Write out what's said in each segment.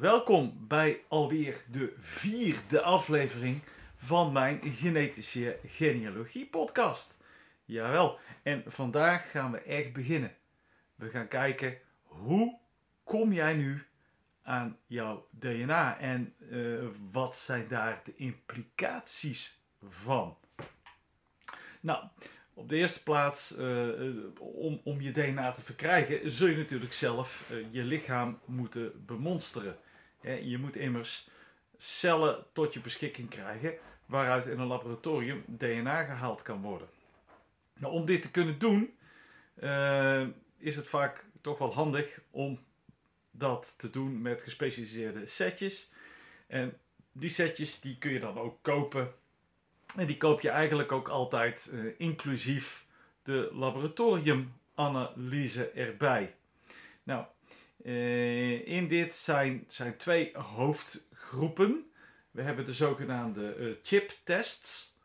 Welkom bij alweer de vierde aflevering van mijn Genetische Genealogie podcast. Jawel, en vandaag gaan we echt beginnen. We gaan kijken hoe kom jij nu aan jouw DNA en eh, wat zijn daar de implicaties van? Nou, op de eerste plaats, eh, om, om je DNA te verkrijgen, zul je natuurlijk zelf eh, je lichaam moeten bemonsteren. Je moet immers cellen tot je beschikking krijgen waaruit in een laboratorium DNA gehaald kan worden. Nou, om dit te kunnen doen, uh, is het vaak toch wel handig om dat te doen met gespecialiseerde setjes. En die setjes die kun je dan ook kopen. En die koop je eigenlijk ook altijd uh, inclusief de laboratoriumanalyse erbij. Nou, uh, in dit zijn, zijn twee hoofdgroepen. We hebben de zogenaamde uh, chip-tests.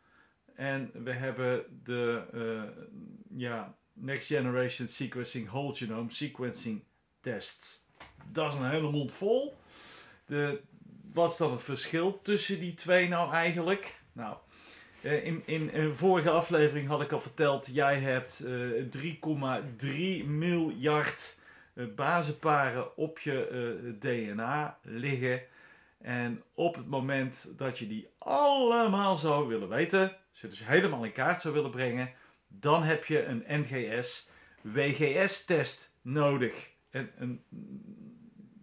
En we hebben de uh, ja, Next Generation Sequencing Whole Genome Sequencing Tests. Dat is een hele mond vol. De, wat is dan het verschil tussen die twee nou eigenlijk? Nou, in, in een vorige aflevering had ik al verteld, jij hebt 3,3 miljard bazenparen op je DNA liggen. En op het moment dat je die allemaal zou willen weten, ze dus helemaal in kaart zou willen brengen, dan heb je een NGS WGS-test nodig. Een, een,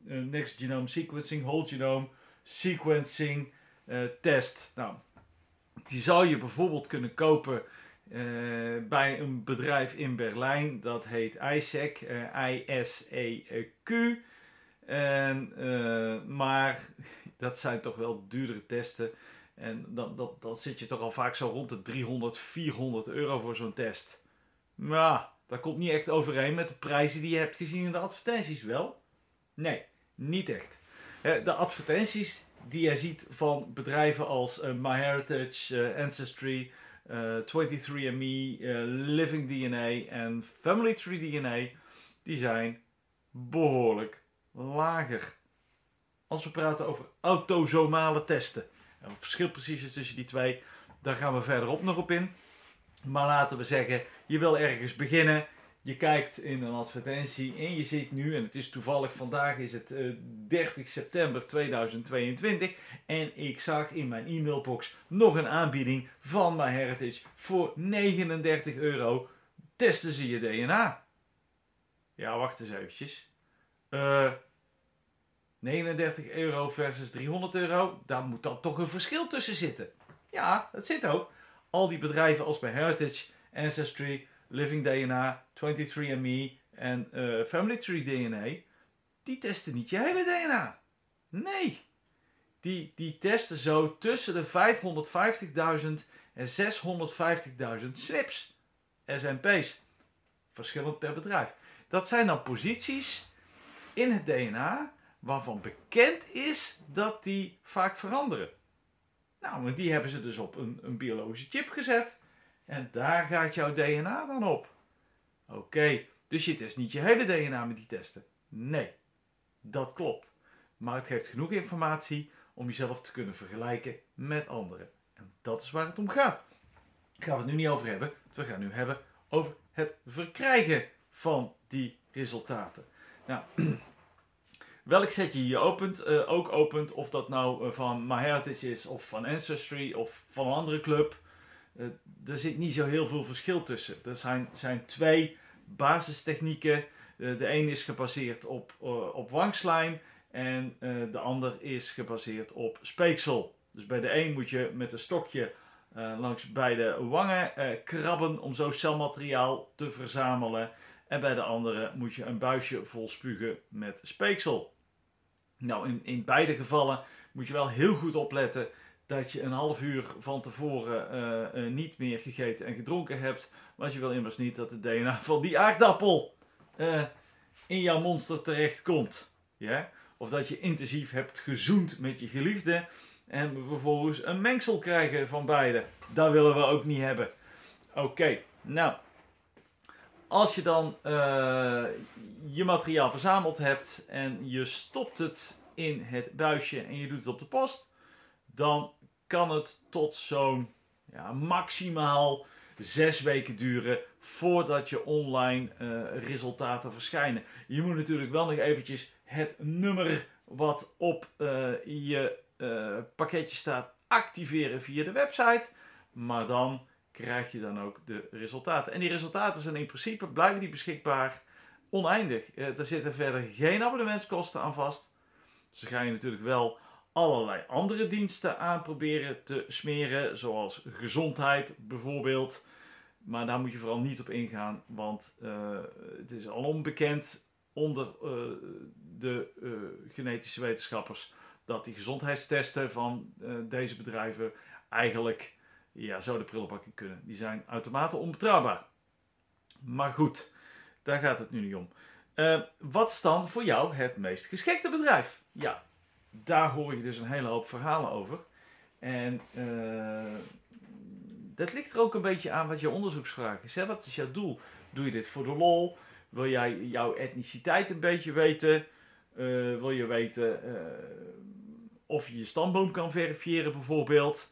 een, Next Genome Sequencing, Whole Genome Sequencing uh, test. Nou, die zou je bijvoorbeeld kunnen kopen uh, bij een bedrijf in Berlijn. Dat heet ISEC, uh, I-S-E-Q. En, maar dat zijn toch wel duurdere testen. En dan, zit je toch al vaak zo rond de 300, 400 euro voor zo'n test. Maar dat komt niet echt overeen met de prijzen die je hebt gezien in de advertenties, wel? Nee, niet echt. De advertenties die je ziet van bedrijven als uh, MyHeritage, uh, Ancestry, uh, 23andMe, Living DNA en Family Tree DNA, die zijn behoorlijk lager als we praten over autosomale testen. En wat het verschil precies is tussen die twee, daar gaan we verderop nog op in. Maar laten we zeggen, je wil ergens beginnen. Je kijkt in een advertentie en je ziet nu, en het is toevallig vandaag is het uh, eh, 30 september 2022. En ik zag in mijn e-mailbox nog een aanbieding van MyHeritage voor 39 euro. Testen ze je DNA. Ja, wacht eens eventjes. Uh, 39 euro versus 300 euro, daar moet dan toch een verschil tussen zitten. Ja, dat zit ook. Al die bedrijven als bij Heritage, Ancestry, Living DNA, 23andMe en uh, Family Tree DNA, die testen niet je hele DNA. Nee. Die, die testen zo tussen de 550.000 en 650.000 SNP's, SNP's. Verschillend per bedrijf. Dat zijn dan posities in het DNA waarvan bekend is dat die vaak veranderen. Nou, die hebben ze dus op een, een biologische chip gezet. En daar gaat jouw DNA dan op. Oké, dus je test niet je hele DNA met die testen. Nee, dat klopt. Maar het geeft genoeg informatie om jezelf te kunnen vergelijken met anderen. En dat is waar het om gaat. Daar gaan we het nu niet over hebben. We gaan nu hebben over het verkrijgen van die resultaten. Welk setje je opent, uh, ook opent, of dat nou uh, van MyHeritage is of van Ancestry of van een andere club. Uh, er zit niet zo heel veel verschil tussen. Er zijn, zijn twee basistechnieken. de een is gebaseerd op, op wangslijm en de ander is gebaseerd op speeksel. Dus bij de een moet je met een stokje langs beide wangen krabben om zo celmateriaal te verzamelen. En bij de andere moet je een buisje vol spugen met speeksel. Nou, in, in beide gevallen moet je wel heel goed opletten dat je een half uur van tevoren eh, eh, niet meer gegeten en gedronken hebt. Want je wil immers niet dat het DNA van die aardappel eh, in jouw monster terechtkomt. Of dat je intensief hebt gezoend met je geliefde en vervolgens een mengsel krijgen van beide. Dat willen we ook niet hebben. Oké, nou. Als je dan je materiaal verzameld hebt en je stopt het in het buisje en je doet het op de post, dan kan het tot zo'n ja, maximaal zes weken duren voordat je online uh, resultaten verschijnen. Je moet natuurlijk wel nog eventjes het nummer wat op uh, je pakketje staat activeren via de website. Maar dan krijg je dan ook de resultaten. En die resultaten zijn in principe, blijven die beschikbaar oneindig. er zitten verder geen abonnementskosten aan vast. Ze gaan je natuurlijk wel allerlei andere diensten aan proberen te smeren, zoals gezondheid bijvoorbeeld. Maar daar moet je vooral niet op ingaan, want uh, het is al onbekend onder uh, de genetische wetenschappers dat die gezondheidstesten van deze bedrijven eigenlijk ja, zo de prullenbak in kunnen. Die zijn uitermate onbetrouwbaar. Maar goed, daar gaat het nu niet om. wat is dan voor jou het meest geschikte bedrijf? Ja, daar hoor je dus een hele hoop verhalen over. En uh, dat ligt er ook een beetje aan wat je onderzoeksvraag is. Hè? Wat is jouw doel? Doe je dit voor de lol? Wil jij jouw etniciteit een beetje weten? Uh, wil je weten of je je stamboom kan verifiëren bijvoorbeeld?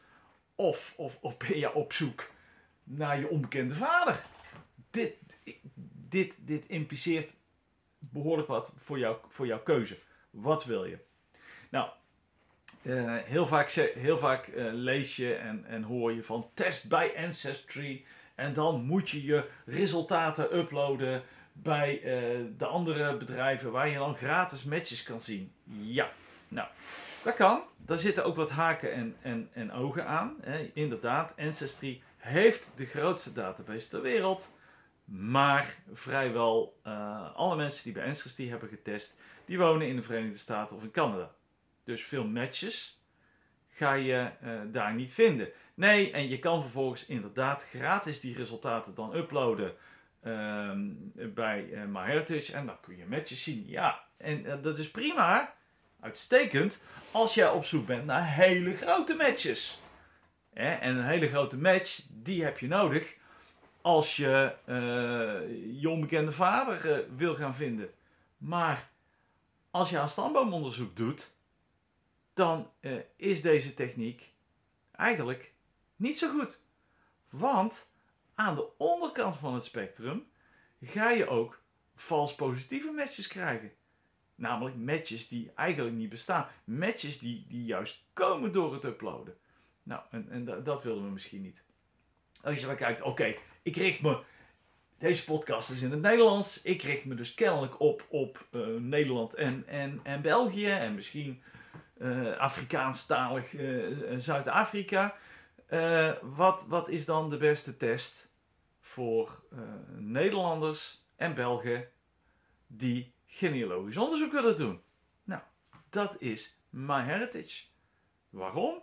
Of, of, of ben je op zoek naar je onbekende vader? Dit, dit, dit impliceert behoorlijk wat voor, jou, voor jouw keuze. Wat wil je? Nou, uh, heel vaak, heel vaak uh, lees je en, en hoor je van test bij Ancestry. En dan moet je je resultaten uploaden bij uh, de andere bedrijven waar je dan gratis matches kan zien. Ja, nou, dat kan. Daar zitten ook wat haken en, en, en ogen aan. Hè. Inderdaad, Ancestry heeft de grootste database ter wereld. Maar vrijwel alle mensen die bij Ancestry hebben getest, die wonen in de Verenigde Staten of in Canada. Dus veel matches ga je uh, daar niet vinden. Nee, en je kan vervolgens inderdaad gratis die resultaten dan uploaden uh, bij uh, MyHeritage. En dan kun je matches zien. Ja, en dat is prima. Uitstekend. Als jij op zoek bent naar hele grote matches. En een hele grote match, die heb je nodig als je je onbekende vader wil gaan vinden. Maar als je aan stamboomonderzoek doet, dan uh, is deze techniek eigenlijk niet zo goed. Want aan de onderkant van het spectrum ga je ook vals positieve matches krijgen. Namelijk matches die eigenlijk niet bestaan. Matches die, die juist komen door het uploaden. Nou, en, en dat wilden we misschien niet. Als je dan kijkt, oké, ik richt me. Deze podcast is in het Nederlands. Ik richt me dus kennelijk op op uh, Nederland en, en, en België. En misschien uh, Afrikaanstalig uh, Zuid-Afrika. Wat, wat is dan de beste test voor Nederlanders en Belgen die genealogisch onderzoek willen doen? Nou, dat is MyHeritage. Waarom?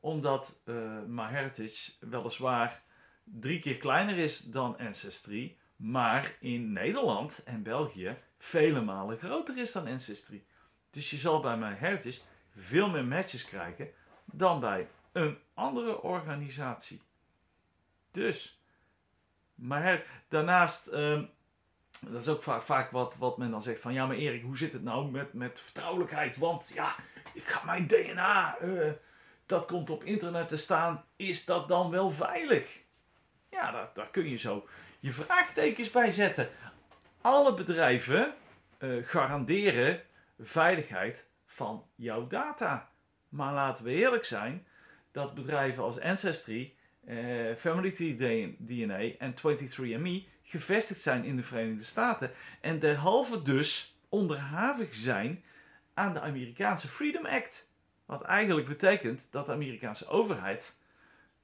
Omdat MyHeritage weliswaar drie keer kleiner is dan Ancestry, maar in Nederland en België vele malen groter is dan Ancestry. Dus je zal bij MyHeritage veel meer matches krijgen dan bij een andere organisatie. Dus, maar daarnaast, uh, dat is ook vaak, vaak wat, wat men dan zegt van ja, maar Erik, hoe zit het nou met, met vertrouwelijkheid? Want ja, ik ga mijn DNA, uh, dat komt op internet te staan, is dat dan wel veilig? Ja, daar, daar kun je zo je vraagtekens bij zetten. Alle bedrijven uh, garanderen veiligheid van jouw data. Maar laten we eerlijk zijn dat bedrijven als Ancestry, eh, Family DNA en 23andMe gevestigd zijn in de Verenigde Staten en derhalve dus onderhavig zijn aan de Amerikaanse Freedom Act. Wat eigenlijk betekent dat de Amerikaanse overheid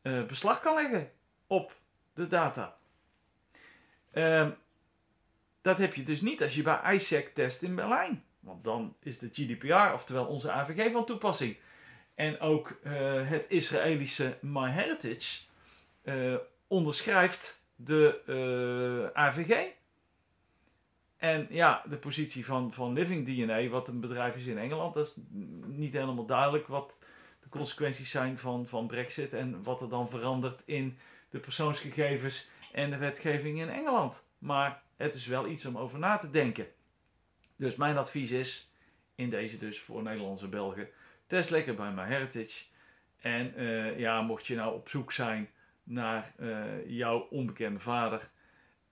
eh, beslag kan leggen op de data. Uh, dat heb je dus niet als je bij ISAC test in Berlijn. Want dan is de GDPR, oftewel onze AVG, van toepassing. en ook eh, het Israëlische MyHeritage uh, onderschrijft de uh, AVG. En ja, de positie van, van Living DNA, wat een bedrijf is in Engeland, dat is niet helemaal duidelijk wat de consequenties zijn van, van Brexit en wat er dan verandert in de persoonsgegevens en de wetgeving in Engeland. Maar het is wel iets om over na te denken. Dus mijn advies is, in deze dus voor Nederlandse Belgen, test lekker bij MyHeritage. En uh, ja, mocht je nou op zoek zijn naar uh, jouw onbekende vader,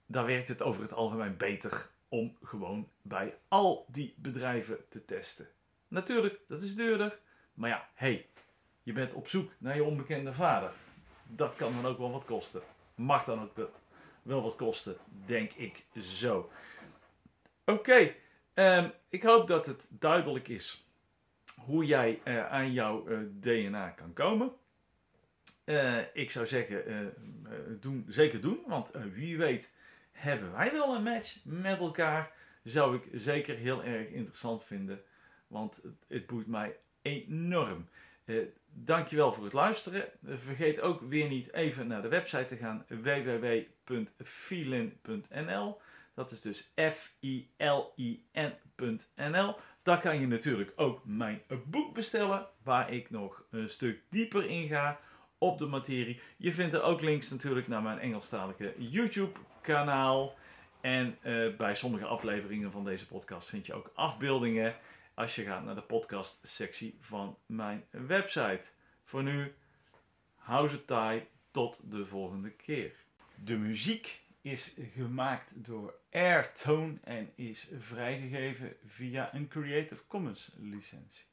dan werkt het over het algemeen beter om gewoon bij al die bedrijven te testen. Natuurlijk, dat is duurder, maar ja, hey, je bent op zoek naar je onbekende vader. Dat kan dan ook wel wat kosten. Mag dan ook wel wat kosten, denk ik zo. Oké, um, ik hoop dat het duidelijk is hoe jij uh, aan jouw uh, DNA kan komen. Uh, ik zou zeggen, doen, zeker doen, want wie weet hebben wij wel een match met elkaar. Zou ik zeker heel erg interessant vinden, want het, het boeit mij enorm. dankjewel voor het luisteren. vergeet ook weer niet even naar de website te gaan www.filin.nl. Dat is dus F-I-L-I-N.nl. Daar kan je natuurlijk ook mijn boek bestellen, waar ik nog een stuk dieper in ga op de materie. Je vindt er ook links natuurlijk naar mijn Engelstalige YouTube kanaal. En uh, bij sommige afleveringen van deze podcast vind je ook afbeeldingen als je gaat naar de podcast sectie van mijn website. Voor nu, hou ze taai, tot de volgende keer. De muziek is gemaakt door Airtone en is vrijgegeven via een Creative Commons licentie.